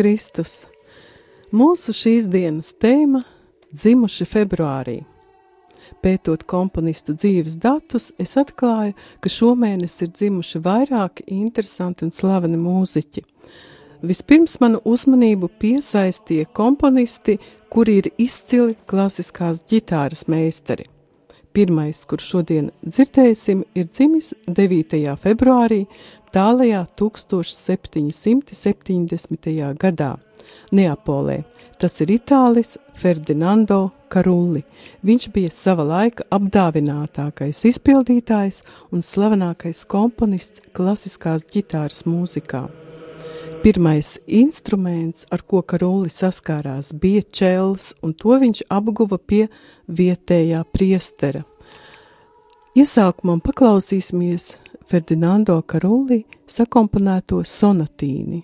Kristus! Mūsu šīs dienas tēma - dzimuši februārī. Pētot komponistu dzīves datus, es atklāju, ka šomēnes ir dzimuši vairāki interesanti un slaveni mūziķi. Vispirms manu uzmanību piesaistīja komponisti, kuri ir izcili klasiskās ģitāras meistari. Pirmais, kurš šodien dzirdēsim, ir dzimis 9. februārī tālajā 1770. gadā Neapolē. Tas ir Itālis Ferdinando Karulli. Viņš bija sava laika apdāvinātākais izpildītājs un slavenākais komponists klasiskās ģitāras mūzikā. Pirmais instruments, ar ko Karulli saskārās, bija čels, un to viņš apguva pie vietējā priestera. Iesākumam paklausīsimies Ferdinando Karulli sakomponēto sonatīni.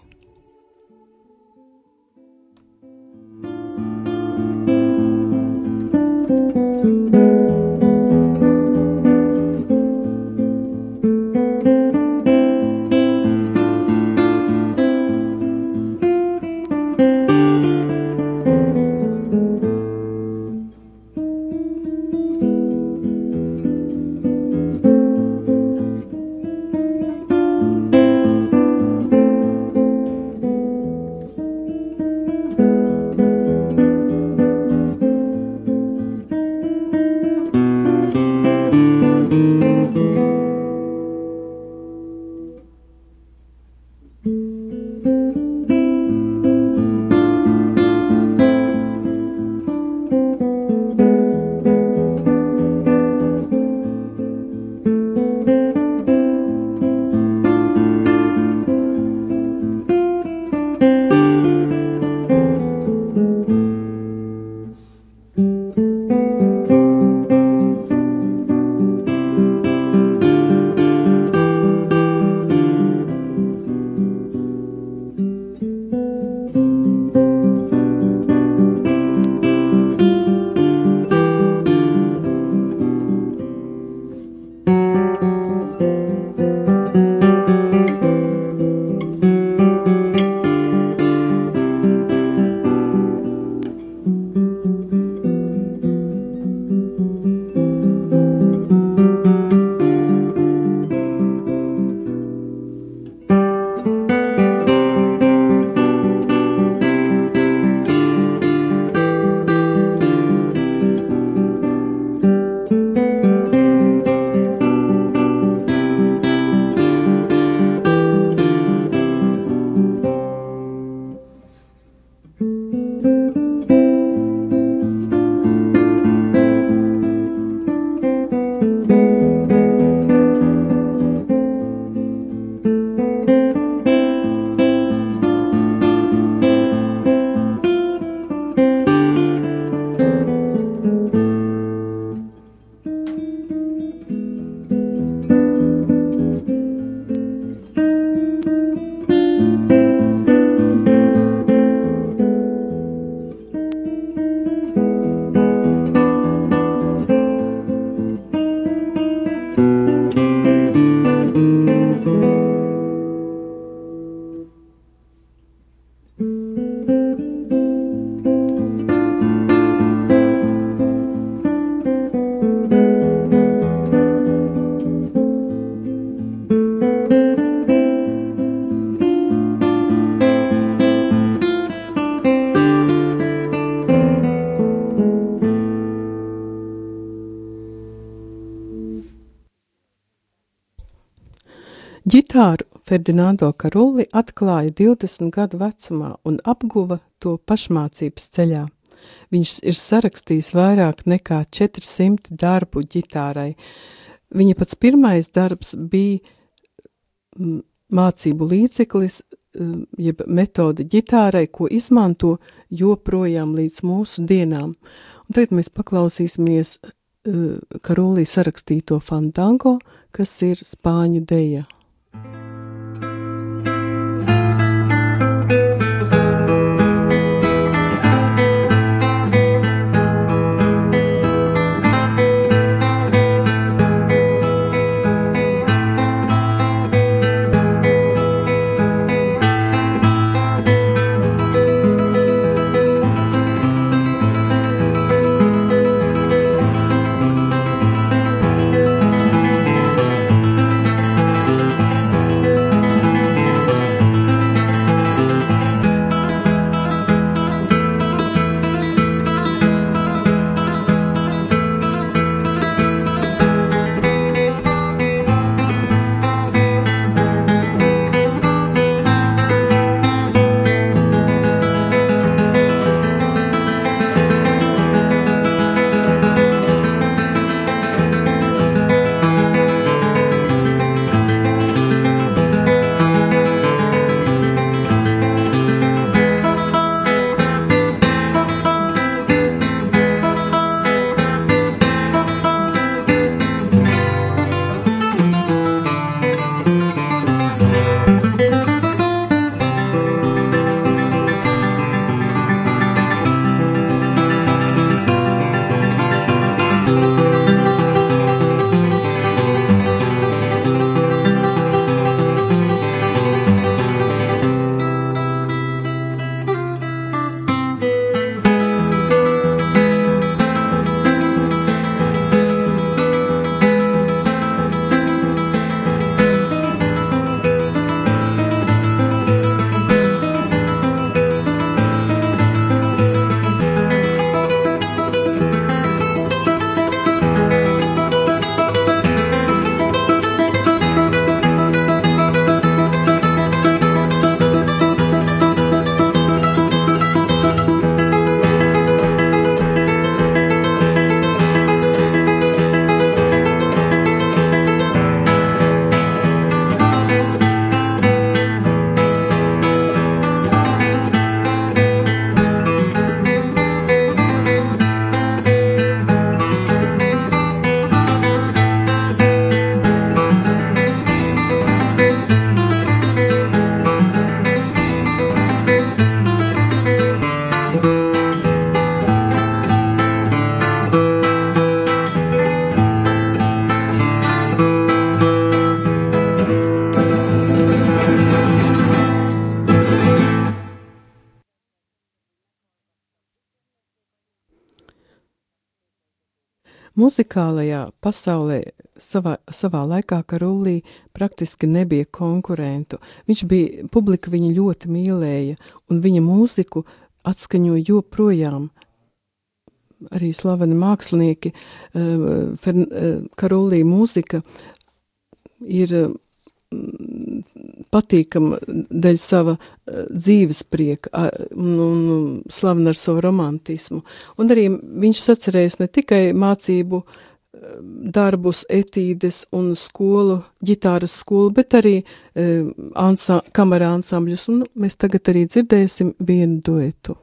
Ferdinando Karulli atklāja 20 gadu vecumā un apguva to pašmācības ceļā. Viņš ir sarakstījis vairāk nekā 400 darbu ģitārai. Viņa pats pirmais darbs bija mācību līdzeklis, jeb metode ģitārai, ko izmanto joprojām līdz mūsu dienām. Un tagad mēs paklausīsimies Karolī sarakstīto fandango, kas ir spāņu deja. Muzikālajā pasaulē savā, savā laikā Karulī praktiski nebija konkurentu. Viņš bija, publika viņu ļoti mīlēja, un viņa mūziku atskaņo joprojām. Arī slaveni mākslinieki, uh, Karulī mūzika ir patīkama dēļ sava uh, dzīves prieka un, un slavena ar savu romantismu. Un arī viņš sacerējis ne tikai mācību uh, darbus, etīdes un skolu, ģitāras skolu, bet arī uh, ansā, kamerā ansambļus, un mēs tagad arī dzirdēsim vienu duetu.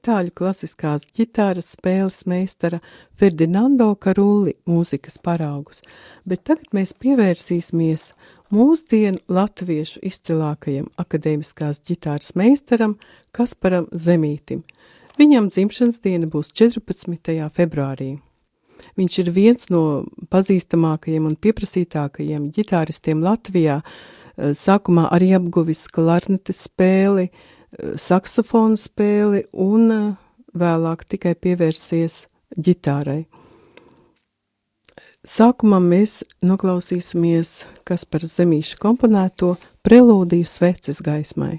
Itāļu klasiskās ģitāras spēles meistara Ferdinando Karulli mūzikas paraugus, bet tagad mēs pievērsīsimies mūsdienu latviešu izcilākajam akadēmiskās ģitāras meistaram Kasparam Zemītim. Viņam dzimšanas diena būs 14. februārī. Viņš ir viens no pazīstamākajiem un pieprasītākajiem ģitāristiem Latvijā, sākumā arī apguvis klarnetes spēli, uh, saksofonu spēli un eh, vēlāk tikai pievērsies ģitārai. Sākumā mēs noklausīsimies, kas par zemīšu komponēto prelūdiju sveces gaismai.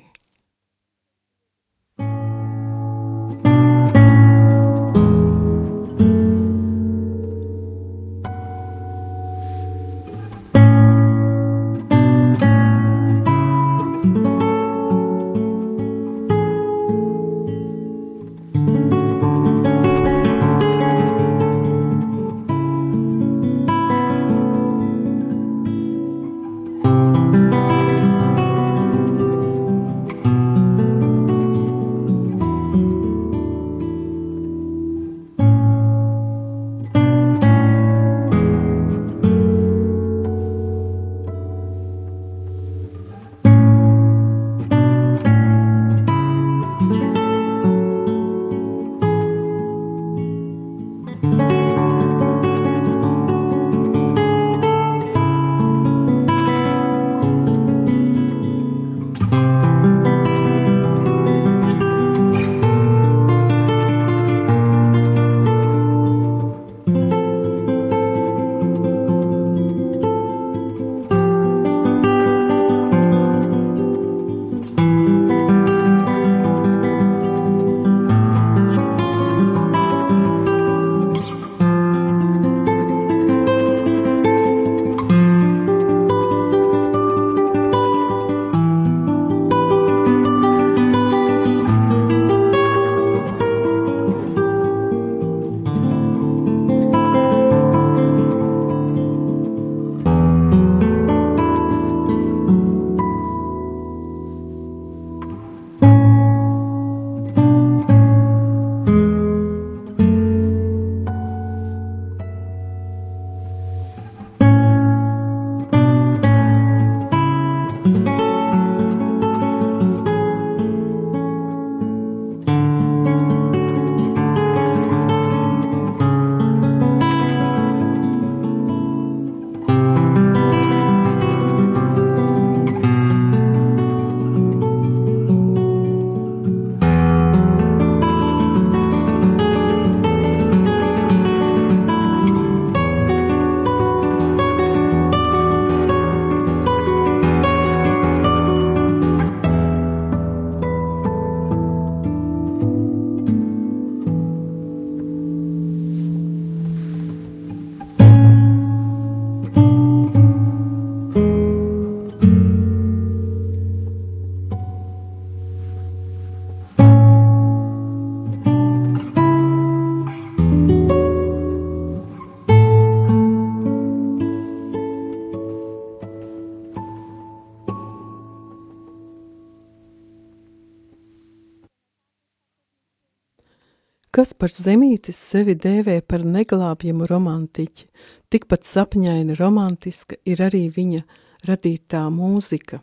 Kas par zemītis sevi dēvē par neglābjamu romantiķi, tikpat sapņaina romantiska ir arī viņa radītā mūzika.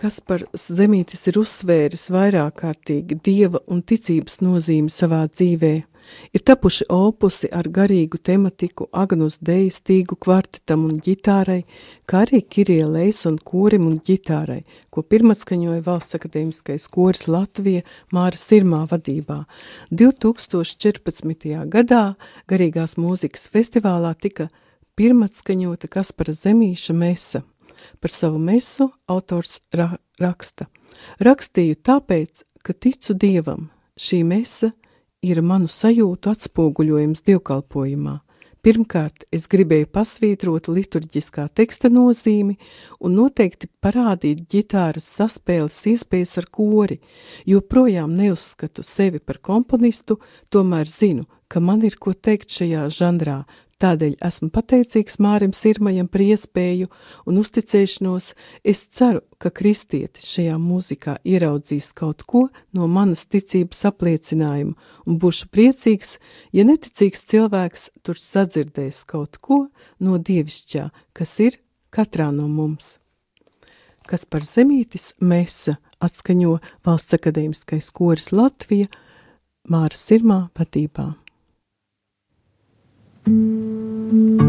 Kas par zemītis ir uzsvēris vairāk kārtīgi dieva un ticības nozīmi savā dzīvēm, Ir tapuši opusi ar garīgu tematiku Agnus Deja stīgu kvartetam un ģitārai, kā arī Kirielais un korim un ģitārai, ko pirmatskaņoja Valsts akadēmiskais koris Latvija Māra Sirmā vadībā. 2014. gadā garīgās mūzikas festivālā tika pirmatskaņota Kaspara Zemīša mesa. Par savu mesu autors ra raksta. Rakstīju tāpēc, ka ticu Dievam. Šī mesa – ir manu sajūtu atspoguļojums dievkalpojumā. Pirmkārt, es gribēju pasvītrot liturģiskā teksta nozīmi un noteikti parādīt ģitāras saspēles iespējas ar kori, jo projām neuzskatu sevi par komponistu, tomēr zinu, ka man ir ko teikt šajā žanrā, Tādēļ esmu pateicīgs Mārim Sirmajam par iespēju un uzticēšanos. Es ceru, ka kristietis šajā mūzikā ieraudzīs kaut ko no manas ticības apliecinājuma un būšu priecīgs, ja neticīgs cilvēks tur sadzirdēs kaut ko no dievišķā, kas ir katrā no mums. Kas par zemītis mesa atskaņo Valsts akadēmiskais koris Latvija Māra Sirmā patībā. thank you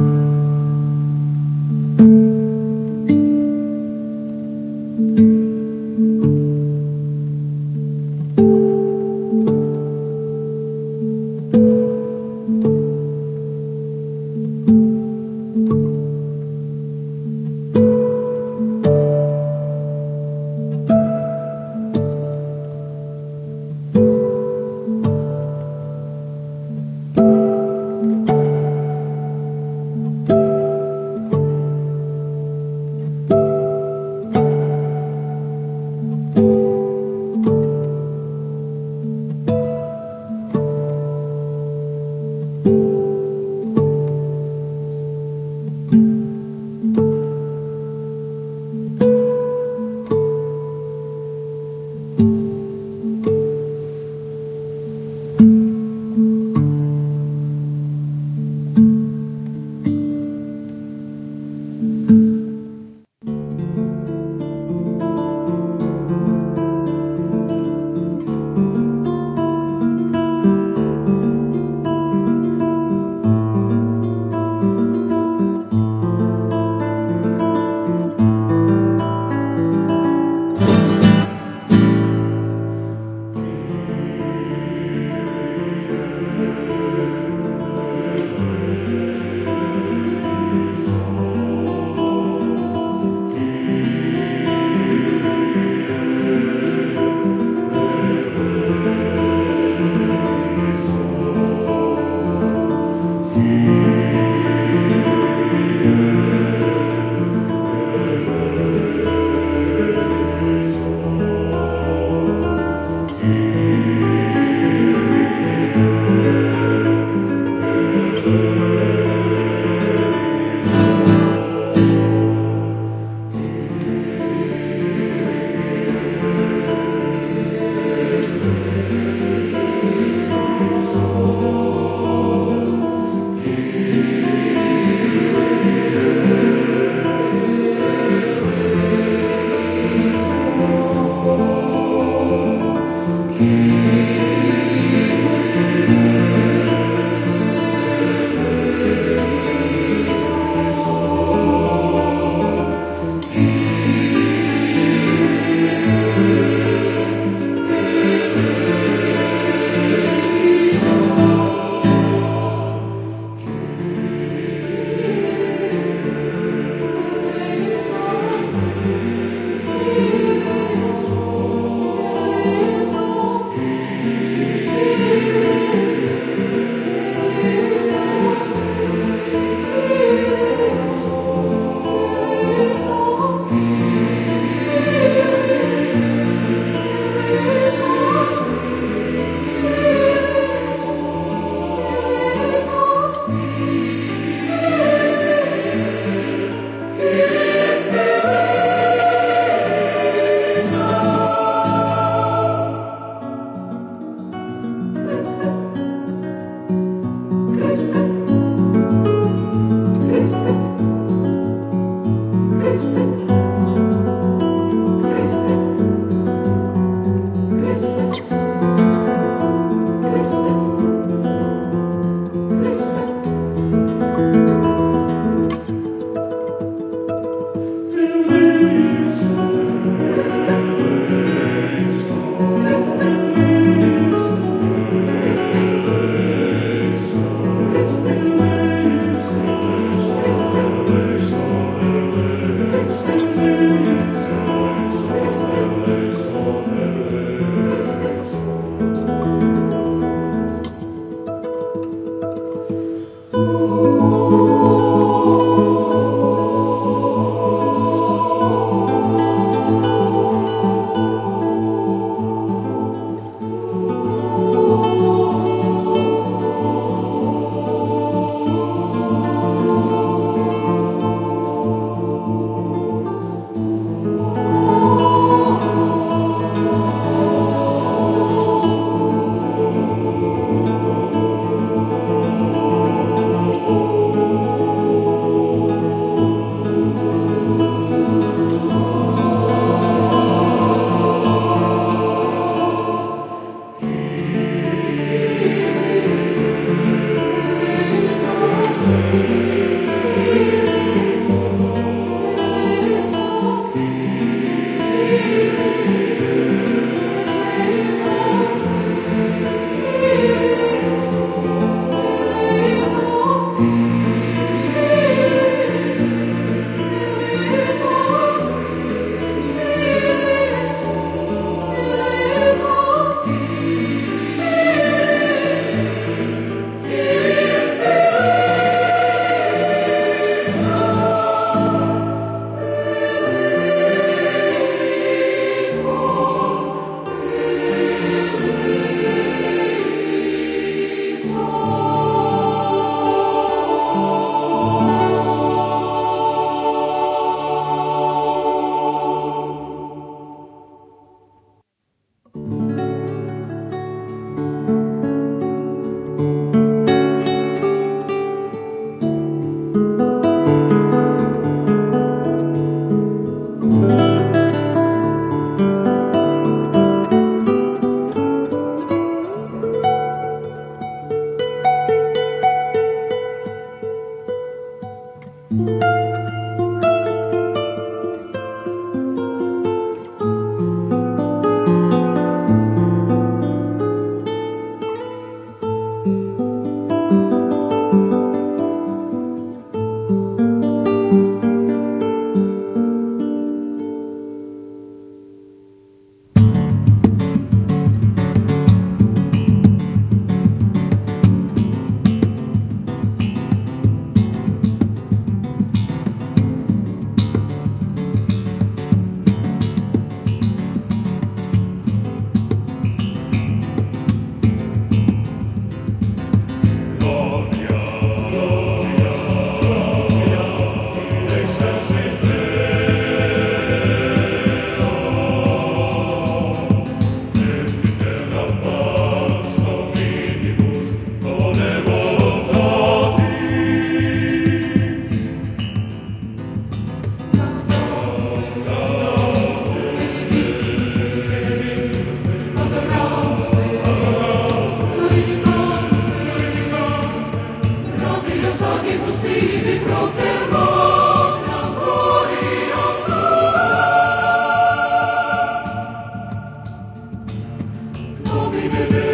baby baby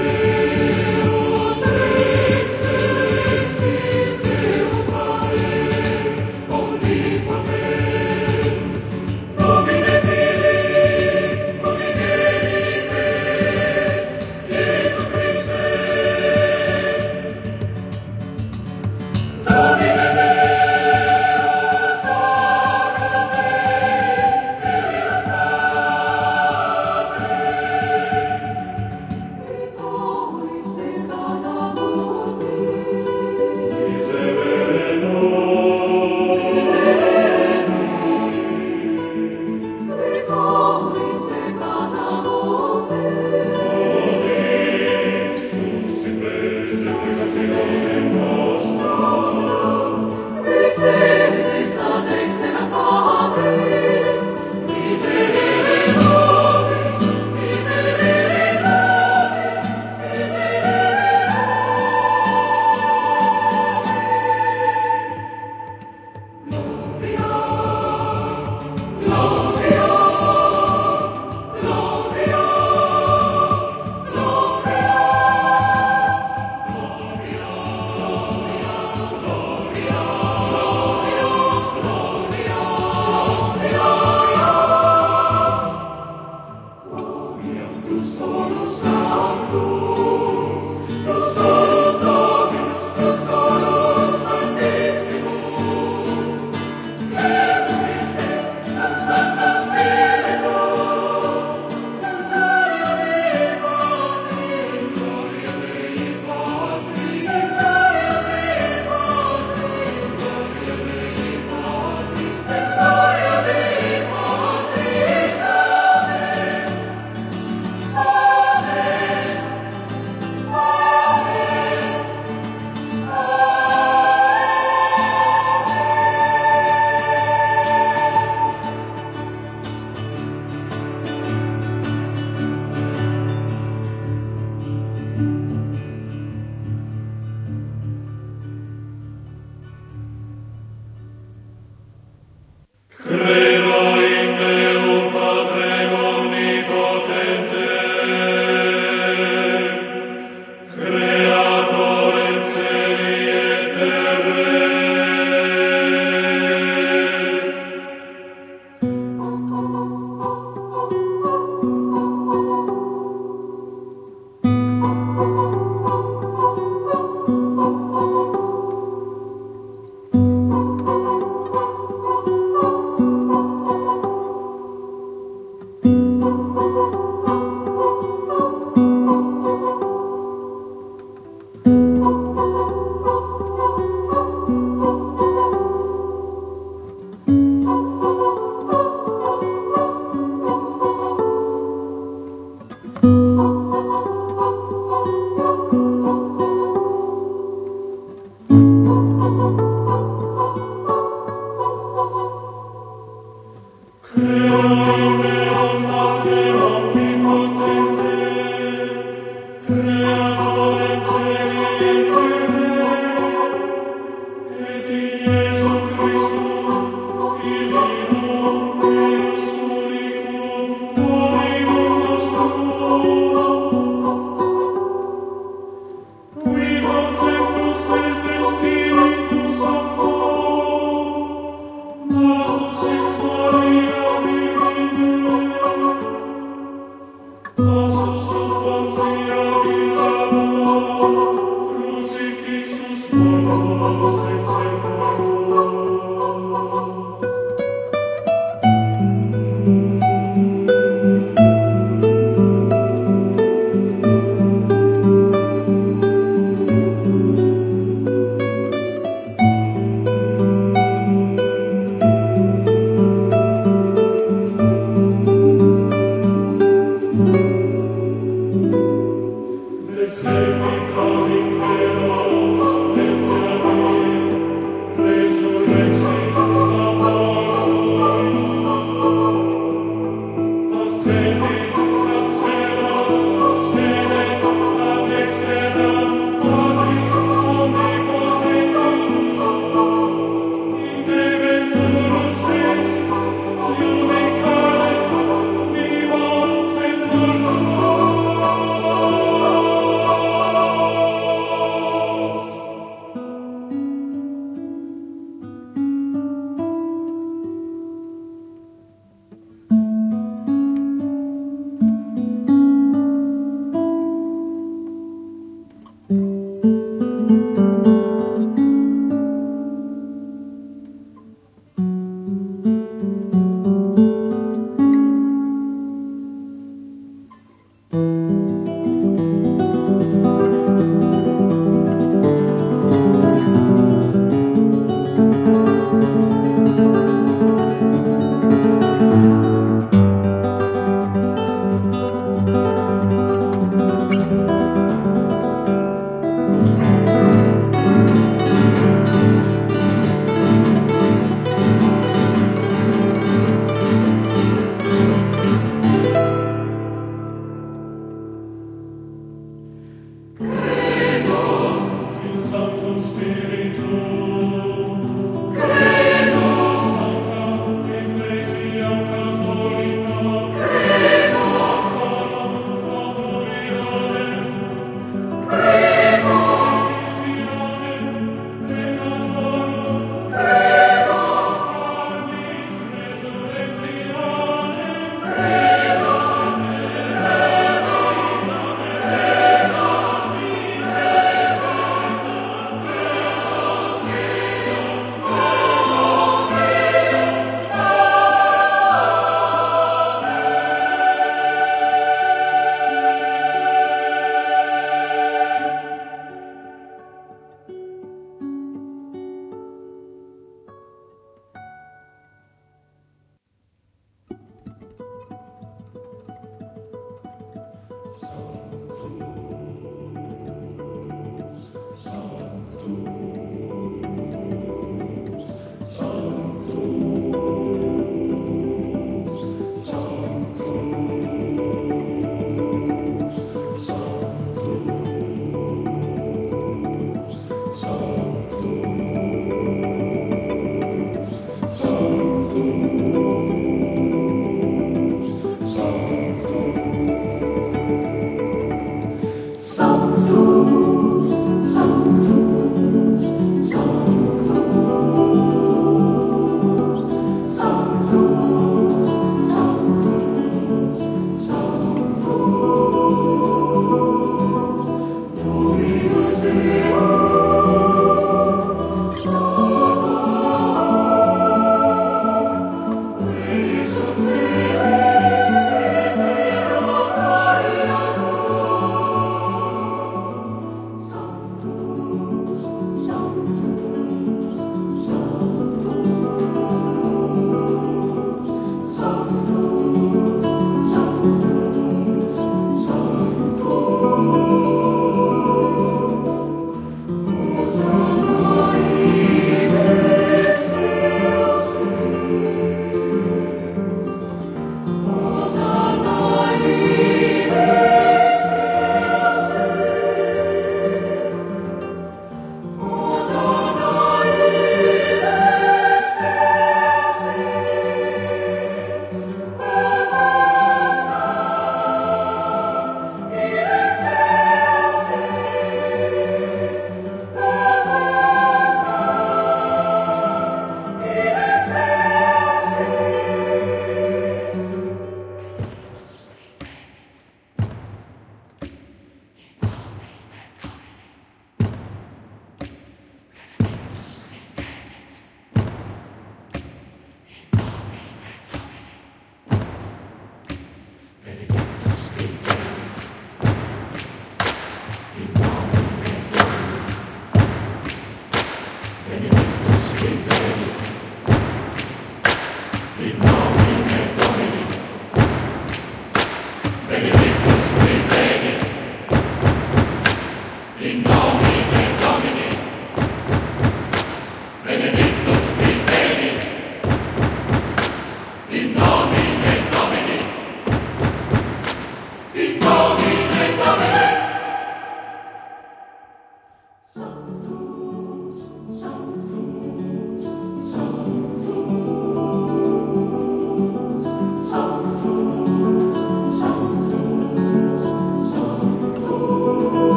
Amen.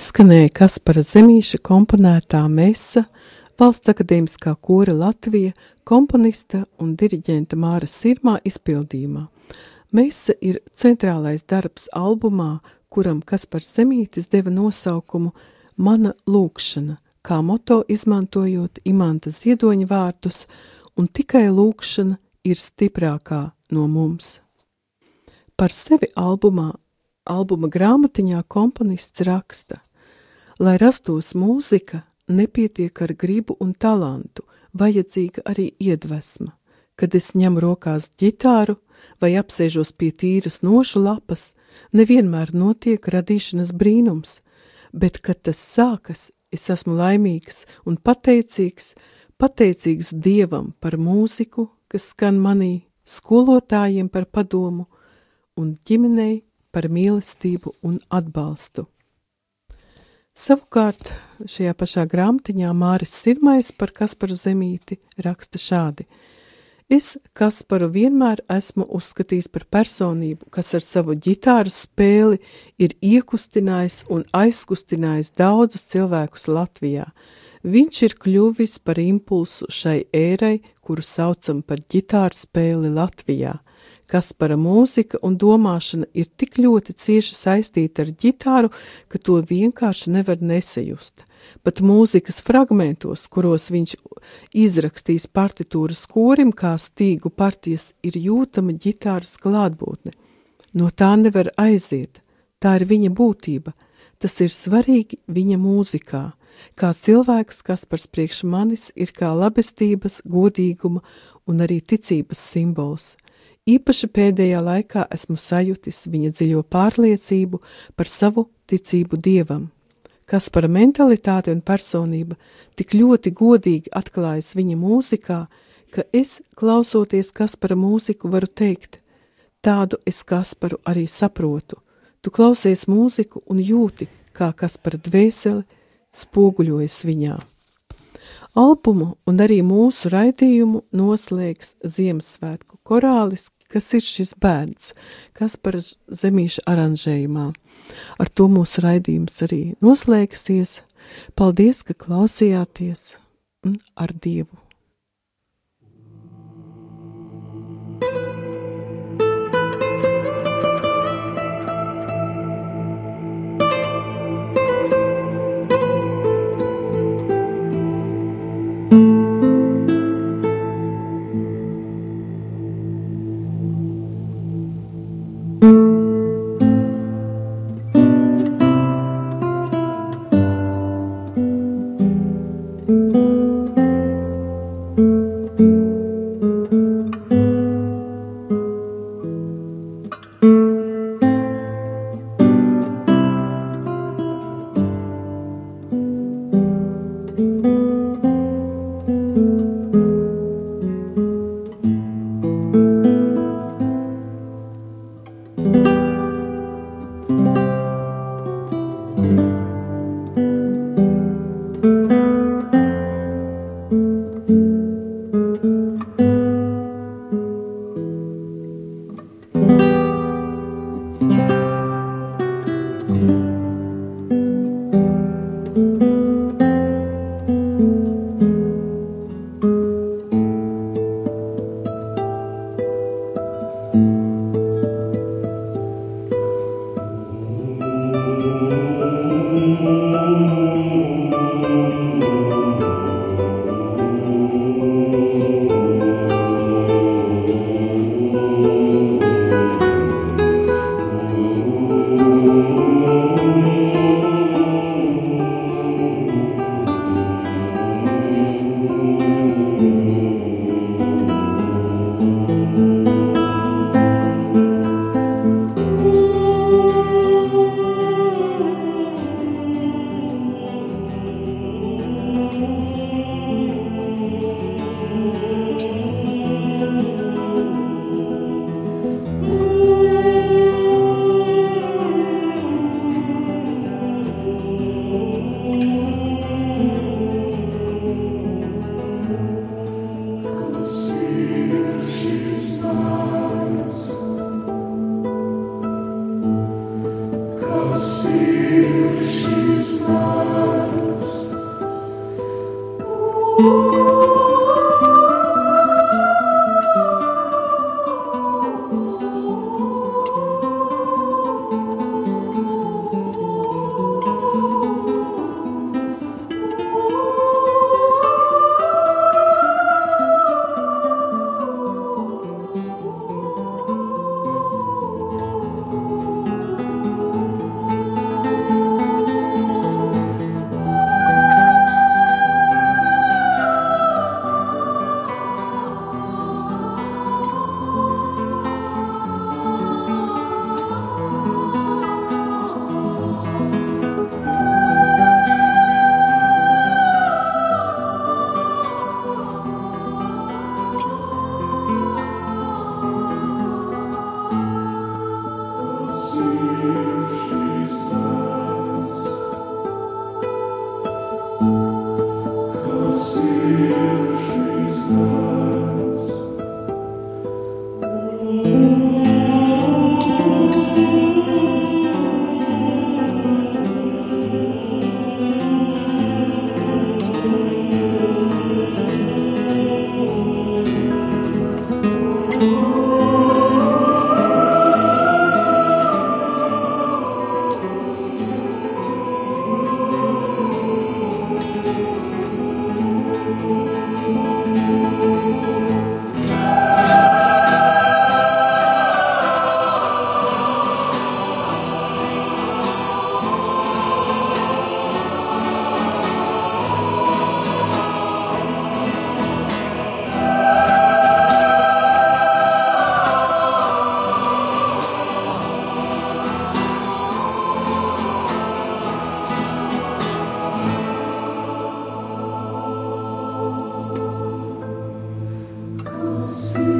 Izskanēja Kaspara Zemīša komponētā mesa, Valsts akadēmiskā kora Latvija, komponista un diriģenta Māra Sirmā izpildījumā. Mesa ir centrālais darbs albumā, kuram Kaspars Zemītis deva nosaukumu Mana lūkšana, kā moto izmantojot imanta ziedoņa vārdus, un tikai lūkšana ir stiprākā no mums. Par sevi albumā, albuma grāmatiņā komponists raksta, lai rastos mūzika, nepietiek ar gribu un talantu, vajadzīga arī iedvesma. Kad es ņemu rokās ģitāru vai apsēžos pie tīras nošu lapas, nevienmēr notiek radīšanas brīnums, bet, kad tas sākas, es esmu laimīgs un pateicīgs, pateicīgs Dievam par mūziku, kas skan manī, skolotājiem par padomu un ģimenei par mīlestību un atbalstu. Savukārt šajā pašā grāmatiņā Māris Sirmais par Kasparu Zemīti raksta šādi – Es Kasparu vienmēr esmu uzskatījis par personību, kas ar savu ģitāras spēli ir iekustinājis un aizkustinājis daudzus cilvēkus Latvijā. Viņš ir kļuvis par impulsu šai ērai, kuru saucam par ģitāras spēli Latvijā. Kaspara mūzika un domāšana ir tik ļoti cieši saistīta ar ģitāru, ka to vienkārši nevar nesajust pat mūzikas fragmentos, kuros viņš izrakstīs partitūras korim, kā stīgu partijas, ir jūtama ģitāras klātbūtne. No tā nevar aiziet, tā ir viņa būtība, tas ir svarīgi viņa mūzikā. Kā cilvēks, kas par priekš manis ir kā labestības, godīguma un arī ticības simbols. Īpaši pēdējā laikā esmu sajutis viņa dziļo pārliecību par savu ticību dievam kas par mentalitāti un personību tik ļoti godīgi atklājas viņa mūzikā, ka es, klausoties Kaspara mūziku, varu teikt, tādu es Kasparu arī saprotu. Tu klausies mūziku un jūti, kā Kaspara dvēseli spoguļojas viņā. Albumu un arī mūsu raidījumu noslēgs Ziemassvētku korālis, kas ir šis bērns, Kaspara zemīša aranžējumā. Ar to mūsu raidījums arī noslēgsies. Paldies, ka klausījāties ar Dievu! see.